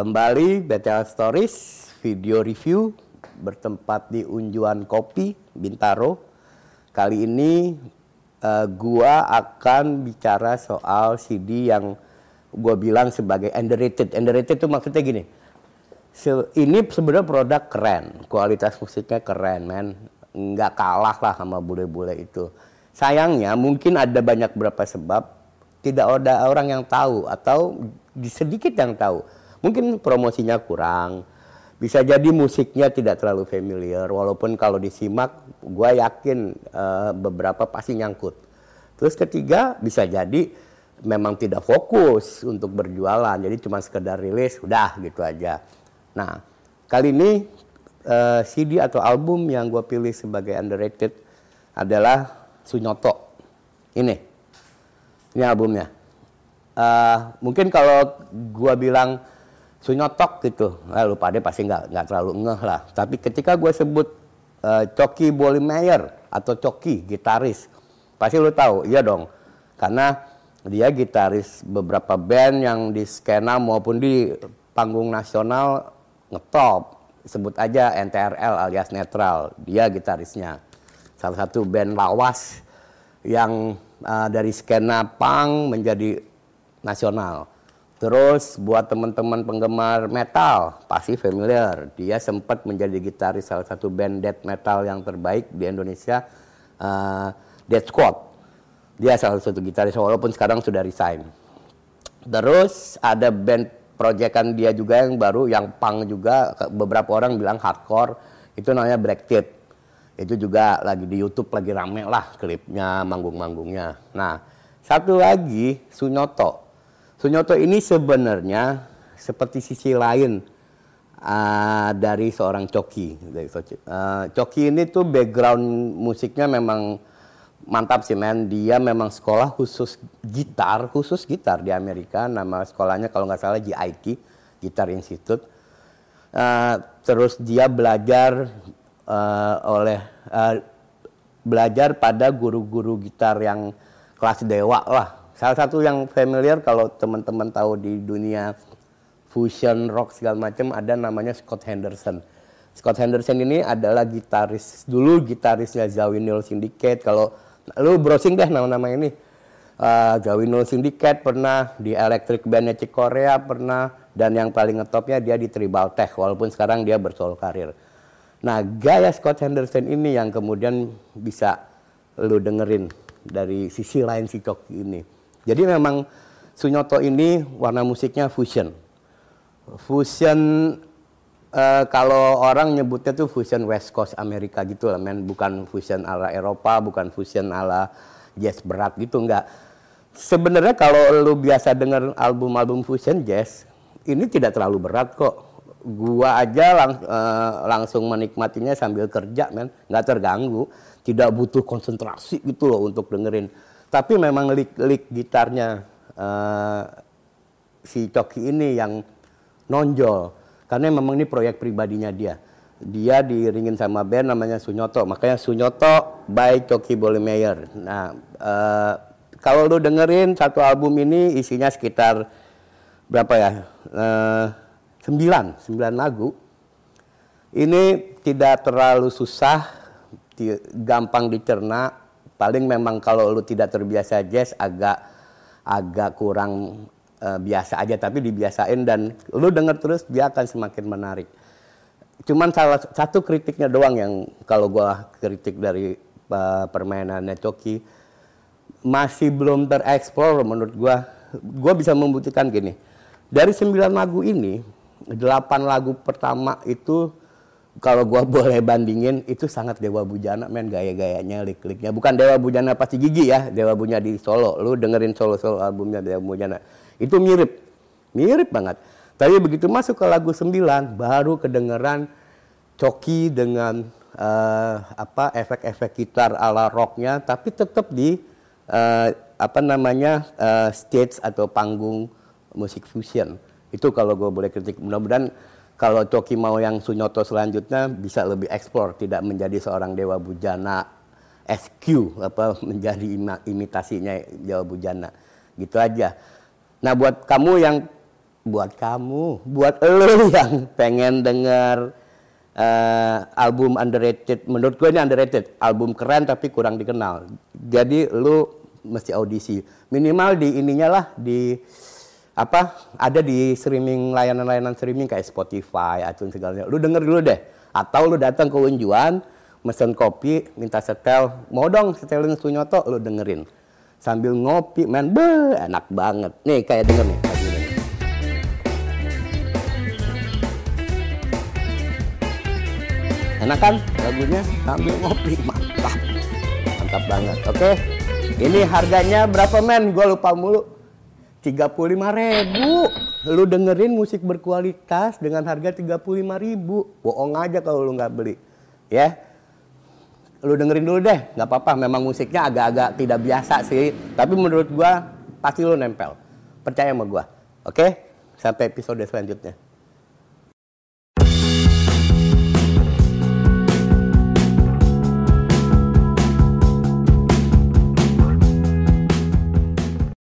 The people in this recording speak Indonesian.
Kembali BTL Stories video review bertempat di Unjuan Kopi Bintaro. Kali ini uh, gua akan bicara soal CD yang gua bilang sebagai underrated. Underrated itu maksudnya gini. Se ini sebenarnya produk keren, kualitas musiknya keren, men. Nggak kalah lah sama bule-bule itu. Sayangnya mungkin ada banyak beberapa sebab tidak ada orang yang tahu atau sedikit yang tahu. Mungkin promosinya kurang, bisa jadi musiknya tidak terlalu familiar, walaupun kalau disimak, gue yakin uh, beberapa pasti nyangkut. Terus ketiga, bisa jadi memang tidak fokus untuk berjualan, jadi cuma sekedar rilis, udah gitu aja. Nah, kali ini uh, eh, CD atau album yang gue pilih sebagai underrated adalah Sunyoto. Ini, ini albumnya. Uh, mungkin kalau gue bilang sunyotok gitu. Nah, lu pada pasti nggak nggak terlalu ngeh lah. Tapi ketika gue sebut uh, Coki Bolimeyer atau Coki gitaris, pasti lu tahu, iya dong. Karena dia gitaris beberapa band yang di skena maupun di panggung nasional ngetop. Sebut aja NTRL alias Netral, dia gitarisnya. Salah satu band lawas yang uh, dari skena punk menjadi nasional Terus buat teman-teman penggemar metal pasti familiar. Dia sempat menjadi gitaris salah satu band death metal yang terbaik di Indonesia, uh, Death Squad. Dia salah satu gitaris walaupun sekarang sudah resign. Terus ada band proyekan dia juga yang baru, yang punk juga. Beberapa orang bilang hardcore. Itu namanya Black Tip. Itu juga lagi di YouTube lagi rame lah klipnya, manggung-manggungnya. Nah, satu lagi Sunyoto Sunyoto ini sebenarnya seperti sisi lain uh, dari seorang Coki. Uh, Coki ini tuh background musiknya memang mantap sih men. Dia memang sekolah khusus gitar, khusus gitar di Amerika. Nama sekolahnya kalau nggak salah GIT, Guitar Institute. Uh, terus dia belajar uh, oleh uh, belajar pada guru-guru gitar yang kelas dewa lah Salah satu yang familiar kalau teman-teman tahu di dunia fusion rock segala macam ada namanya Scott Henderson. Scott Henderson ini adalah gitaris dulu gitarisnya Zawinul Syndicate. Kalau lu browsing deh nama-nama ini. Uh, Zawinul Syndicate pernah di Electric Bandnya Cik Korea pernah dan yang paling ngetopnya dia di Tribal Tech walaupun sekarang dia bersolo karir. Nah gaya Scott Henderson ini yang kemudian bisa lu dengerin dari sisi lain si Coki ini. Jadi memang Sunyoto ini warna musiknya fusion. Fusion uh, kalau orang nyebutnya tuh fusion West Coast Amerika gitu lah men, bukan fusion ala Eropa, bukan fusion ala jazz berat gitu enggak. Sebenarnya kalau lu biasa denger album-album fusion jazz, ini tidak terlalu berat kok. Gua aja lang, uh, langsung menikmatinya sambil kerja men, nggak terganggu, tidak butuh konsentrasi gitu loh untuk dengerin tapi memang lik-lik gitarnya uh, si Coki ini yang nonjol. Karena memang ini proyek pribadinya dia. Dia diringin sama band namanya Sunyoto. Makanya Sunyoto by Coki Bolemeyer. Nah, uh, kalau lu dengerin satu album ini isinya sekitar berapa ya? Uh, sembilan, sembilan lagu. Ini tidak terlalu susah, gampang dicerna, paling memang kalau lu tidak terbiasa jazz agak agak kurang uh, biasa aja tapi dibiasain dan lu denger terus dia akan semakin menarik. Cuman salah satu kritiknya doang yang kalau gua kritik dari uh, permainannya Coki masih belum tereksplor menurut gua. Gua bisa membuktikan gini dari sembilan lagu ini delapan lagu pertama itu kalau gua boleh bandingin itu sangat Dewa Bujana men gaya-gayanya lik-liknya. Bukan Dewa Bujana pasti gigi ya Dewa Bujana di Solo. Lu dengerin solo-solo albumnya Dewa Bujana. Itu mirip. Mirip banget. Tapi begitu masuk ke lagu 9 baru kedengeran Coki dengan uh, apa efek-efek gitar ala rocknya tapi tetap di uh, apa namanya uh, stage atau panggung musik fusion. Itu kalau gue boleh kritik. Mudah-mudahan kalau Coki mau yang Sunyoto selanjutnya bisa lebih eksplor, tidak menjadi seorang dewa bujana SQ apa menjadi imitasinya dewa bujana. Gitu aja. Nah, buat kamu yang buat kamu, buat lo yang pengen denger uh, album underrated. Menurut gue ini underrated, album keren tapi kurang dikenal. Jadi lu mesti audisi. Minimal di ininya lah di apa ada di streaming layanan-layanan streaming kayak Spotify atau segala lu denger dulu deh. Atau lu datang ke unjuan mesen kopi minta setel. Mau dong setelin Sunyoto lu dengerin. Sambil ngopi men be enak banget. Nih kayak denger nih. Enak kan lagunya? Sambil ngopi mantap. Mantap banget. Oke ini harganya berapa men? Gue lupa mulu 35 ribu. Lu dengerin musik berkualitas dengan harga 35 ribu. Bohong aja kalau lu nggak beli ya. Lu dengerin dulu deh nggak apa-apa. Memang musiknya agak-agak tidak biasa sih. Tapi menurut gua pasti lu nempel. Percaya sama gua oke? Sampai episode selanjutnya